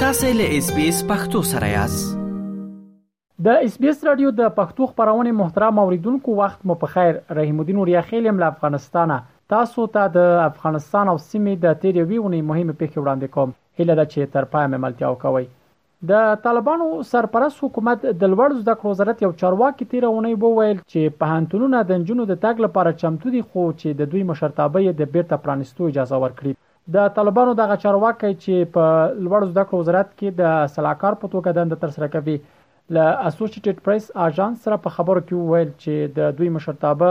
تاسو له اس بي اس پختو سره یاست د اس بي اس رادیو د پښتو خبرونه محترم اوریدونکو وخت مو په خیر رحیم الدین اوریا خیلم له افغانستانه تاسو ته تا د افغانستان او سیمې د تیر یوې ونې مهمه پیښه وړاندې کوم هله ده چې تر پای مې ملتیا وکوي د طالبانو سرپرست حکومت د لوړو زده کړو وزارت یو چارواکي تېره اونۍ وویل چې پوهنتونونه د نجونو د تګ لپاره چمتو دي خو چې د دوی مشرتابه یې د بیرته پرانیستو اجازه ورکړي. د طالبانو دغه چارواکی چې په لوړو زده کړو وزارت کې د سلاکار په توګه دنده ترسره کوي له اسوشیټیډ پریس آژانس سره په خبرو کې وویل چې د دوی مشرتابه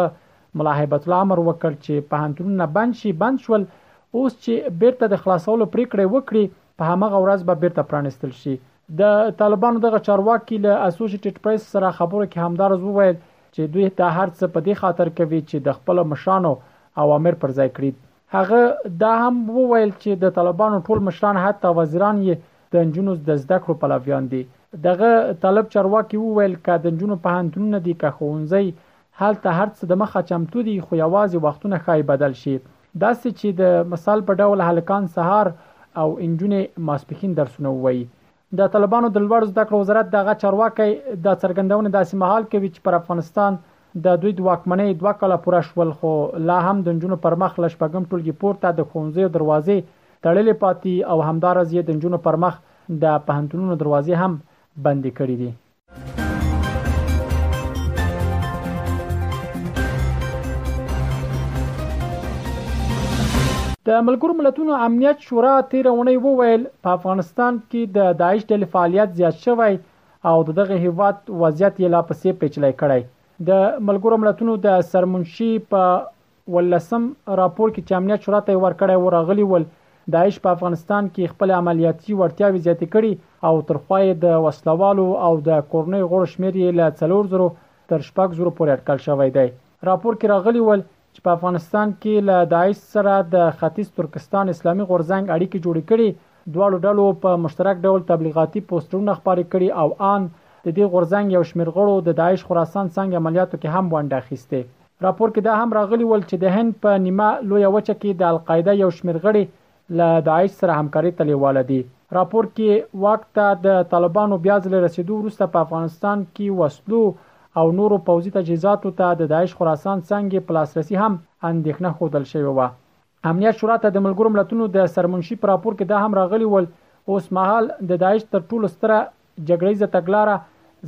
ملا هیبت الله امر وکړ چې پوهنتونونه بند شي، بند شول، اوس چې بیرته د خلاصولو پریکړه یې وکړي په همغه ورځ به بیرته پرانیستل شي د طالبانو دغه چارواکي له اسوشیټډ پریس سره خبرو کې همدارز وویل چې دوی دا هرڅه په دې خاطر کوي چې د خپل مشرانو اوامر پر ځای کړي هغه دا هم وویل چې د طالبانو ټول مشران حتی وزیران یې د نجونو د زده کړو پلویان دي دغه طالب چارواکي وویل ک د نجونو په هنتونونه دي که ښوونځي هلته هرڅه د مخه چمتو دي خو یوازې وختونه خای بدل شي داسې چې د مثال په ډول هلکان سهار او انجونې ماسپښین درسونه ووایي. د طالبانو د لوړو زده کړو وزارت دغه چارواکی دا څرګندونه داسې مهال کوي چې پر افغانستان د دوی د واکمنۍ دوه کاله پوره شول خو لا هم د نجونو پر مخ له شپږم ټولګي پورته د ښوونځیو دروازې تړلې پاتې او همداراز یې د نجونو پر مخ د پوهنتونونو دروازې هم بندې کړې دي. د ملګرو ملتونو امنیت شورا تیر اونۍ وویل په افغانستان کې د داعش ډلې فعالیت زیات شوی او دغه هیواد وضعیت یې لا پسې پیچلې کړی د ملګرو ملتونو د سرمنشي په ولسم راپور کې چې امنیت شورا ته یې ورکړی و راغلي ول، داعش په افغانستان کې خپلې عملیاتي وړتیاوې زیاتې کړي او تر خوا یې د وسله والو او د کورنیو غړو شمېر یې له څلور زرو تر شپږ زرو پورې اټکل شوی دی. راپور کې راغلي ول چې په افغانستان کې له داعش سره د ختیځ ترکستان اسلامي غورځنګ اړیکې جوړې کړي، دواړو ډلو په مشترک ډول تبلیغاتي پوسټرونه خپاره کړي او آن د دې غورځنګ یو شمېر غړو د داعش خراسان څنګ عملیاتو کې هم ونډه اخیستې. راپور کې دا هم راغلي ول چې د هند په نیمه لویه وچه کې د القاعده یو شمېر غړي له داعش سره همکاري ته لېواله دي. راپور کې واک ته د طالبانو بیا ځلې رسېدو وروسته په افغانستان کې وسلو او نورو پوځي تجهیزاتو ته د داعش خراسان څنګې په لاسرسي هم اندېښنه ښودل شوې وه. امنیت شورا ته د ملګرو ملتونو د سرمنشي په راپور کې دا هم راغلي ول اوس مهال د داعش تر ټولو ستره جګړیزه تګلاره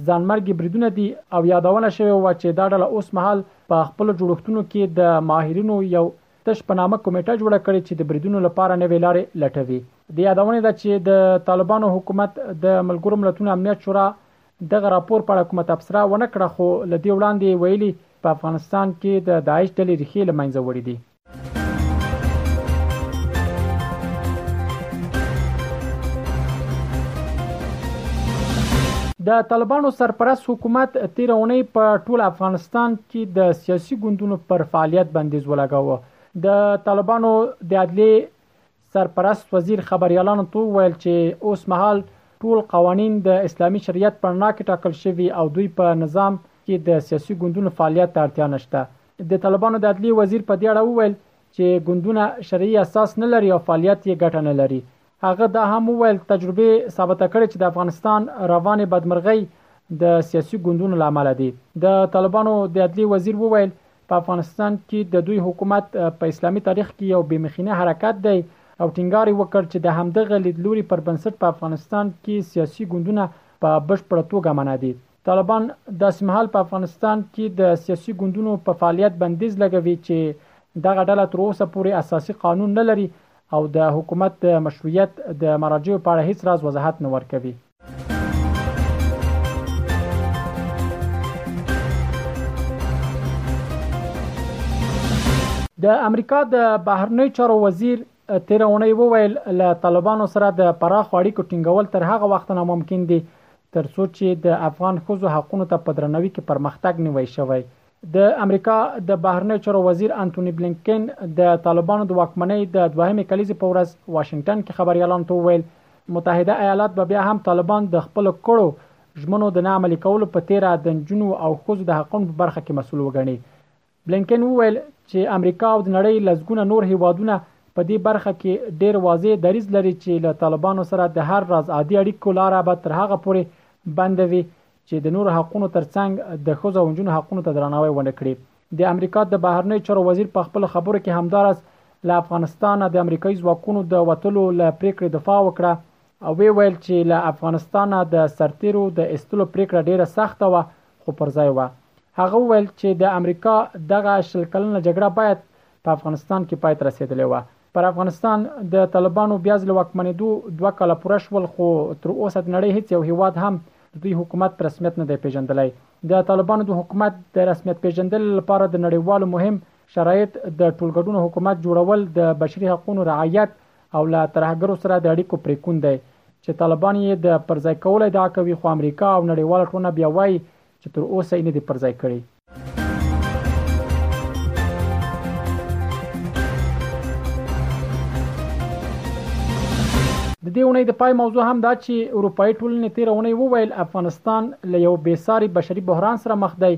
ځانمرګي بریدونه دي او یادونه شوې و چې دا ډله اوس مهال په خپل جوړښتونو کې د ماهرینو یو تش په نامه کمیټه جوړه کړې چې د بریدونو لپاره نوې لارې لټوي د یادونه ده چې د طالبانو حکومت د ملګرو ملتونو امنیت شورا دغه راپور په اړه کومه تبصره ونه کړه خو لدی وړاندې ویلي په افغانستان کې د داعش ډلې ریښې لمنځه وړې دي د طالبانو سرپرست حکومت تیر اونۍ په ټول افغانستان کې د سیاسي ګوندونو پر فعالیت بندیز ولګاوه د طالبانو د عدلي سرپرست وزیر خبریالانو ته وویل چې اوس مهال ټول قوانین د اسلامي شریعت په رڼا کې ټاکل شوي او دوی په نظام کې د سیاسي ګوندونو فعالیت ته اړتیا نشته. د طالبانو د عدلیې وزیر په دې اړه وویل چې ګوندونه شرعي اساس نه لري او فعالیت یې ګټه نه لري. هغه دا هم وویل، تجربې ثابته کړې چې د افغانستان روانې بدمرغۍ د سیاسي ګوندونو له امله دي. د طالبانو د عدلیې وزیر وویل په افغانستان کې د دوی حکومت په اسلامي تاریخ کې یو بې مخینه حرکت دی او ټینګار یې وکړ چې د همدغه لیدلوري پر بنسټ په افغانستان کې سیاسي ګوندونه په بشپړه توګه منع دي. طالبان داسې مهال په افغانستان کې د سیاسي ګوندونو په فعالیت بندیز لګوي چې دغه ډله تر اوسه پورې اساسي قانون نه لري او د حکومت د مشروعیت د مراجعو په اړه هیڅ راز وضاحت نه ورکوي. د امریکا د بهرنی چارو وزیر تیر اونۍ وویل له طالبانو سره د پراخ اړیکو ټینګول تر هغه وخت نه ممکن دي ترڅو چې د افغان خزو حقونو ته په درنوي کې پرمختګ نیوي شوی د امریکا د بهرنیو چارو وزیر انتوني بلینکن د طالبانو د واکمنۍ د دوهمې کلیزې په ورځ واشنګټن کې خبریالانو ته وویل متحده ایالات به بیا هم طالبان د خپل کړو ژمنو د نه عملي کولو په تیره د نجونو او ښځو د حقونو په برخه کې مسول وګڼي بلینکن وویل چې امریکا او د نړۍ لسګونه نور هیوادونه په دې برخه کې ډیر واضح دریز لري چې له طالبانو سره د هر راز عادي اړیکو لاره به تر هغه پورې بنده وي چې د نورو حقونو تر څنګ د ښځو او نجونو حقونو ته درناوی ونه کړي. د امریکا د بهرنیو چارو وزیر په خپلو خبرو کې همداراز له افغانستانه د امریکایي ځواکونو د وتلو له پریکړې دفاع وکړه او ویې ویل چې له افغانستانه د سرتیرو د ایستلو پریکړه ډیره سخته وه خو پر ځای وه. هغه وویل چې د امریکا دغه شل کلنه جګړه باید په افغانستان کې پای ته رسیدلې وه پر افغانستان د طالبانو بیا ځل واکمنېدو دوه کاله پوره شول خو تر اوسه د نړۍ هیڅ یو هیواد هم د دوی حکومت په رسمیت نه دی پیژندلی. د طالبانو د حکومت د رسمیت پیژندلې لپاره د نړیوالو مهم شرایط د ټولګډون حکومت جوړول، د بشري حقونو رعایت او له ترهګرو سره د اړیکو پریکون دی چې طالبان یې د پرځای کولو ادعا کوي خو امریکا او نړیواله ټولنه بیا وايي چې تر اوسه یې نه دي پرځای کړي. د دې اونۍ د پای موضوع هم دا چې اروپאי ټولنې تیر اونۍ وویل افغانستان له یو بیساري بشري بحران سره مخ دی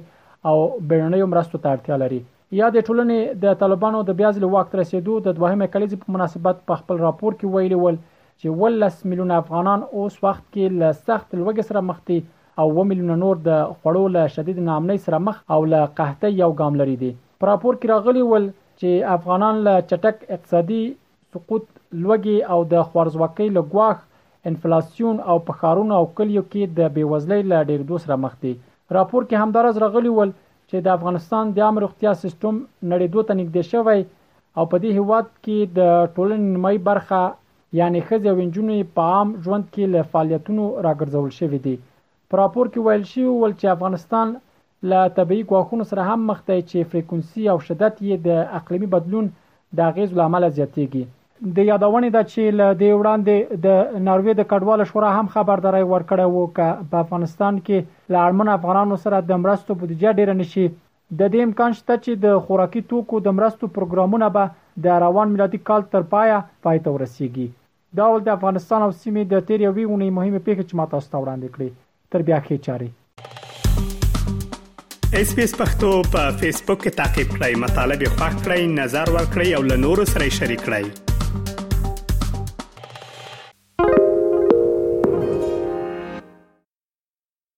او بیړنیو مرستو ته اړتیا لري یا د ټولنې د طالبانو د بیا ځل واک تر رسیدو د دوهمې کلیزې په مناسبت په خپل راپور کې ویلي ول چې 12 میلیون افغانان اوس وخت کې له سخت لوږې سره مخ دي او اوه میلیونه نور د خوړو له شدید ناامنۍ سره مخ او له قحطۍ یو ګام لرې دي. په راپور کې راغلي ول چې افغانان له چټک اقتصادي سقوط، لوږې او د خوارځواکۍ له ګواښ، انفلاسیون او په ښارونو او کلیو کې د بېوزلۍ له ډېرېدو سره مخ دي. راپور کې همداراز راغلي ول چې د افغانستان د عامې روغتیا سیستم نړېدو ته نږدې شوی او په دې هېواد کې د ټولنې نیمايي برخه یعنې ښځې او انجونو یې په عام ژوند کې له فعالیتونو راګرځول شوې دي. په راپور کې ویل شوي ول چې افغانستان له طبعي ګواښونو سره هم مخ دی چې فریکونسي او شدت یې د اقلیمي بدلون د اغیزو له امله زیاتیږي. د یادونې ده چې له دې وړاندې د ناروې د کډوالو شورا هم خبرداری ورکړی و که په افغانستان کې له اړمنو افغانانو سره د مرستو بودیجه ډیره نشي د دې امکان شته چې د خوراکي توکو د مرستو پروګرامونه به د روان میلادي کال تر پایه پای ته ورسېږي. دا ول د افغانستان او سیمې د تېرې یوې اونۍ مهمې پېښې چې ما تاسو ته وړاندې کړې. تر بیا ښې چارې. ایس پی ایس پښتو په فیسبوک کې تعقیب کړئ مطلب یې خوښ کړئ نظر ور کړئ او له نورو سره یې شریک کړئ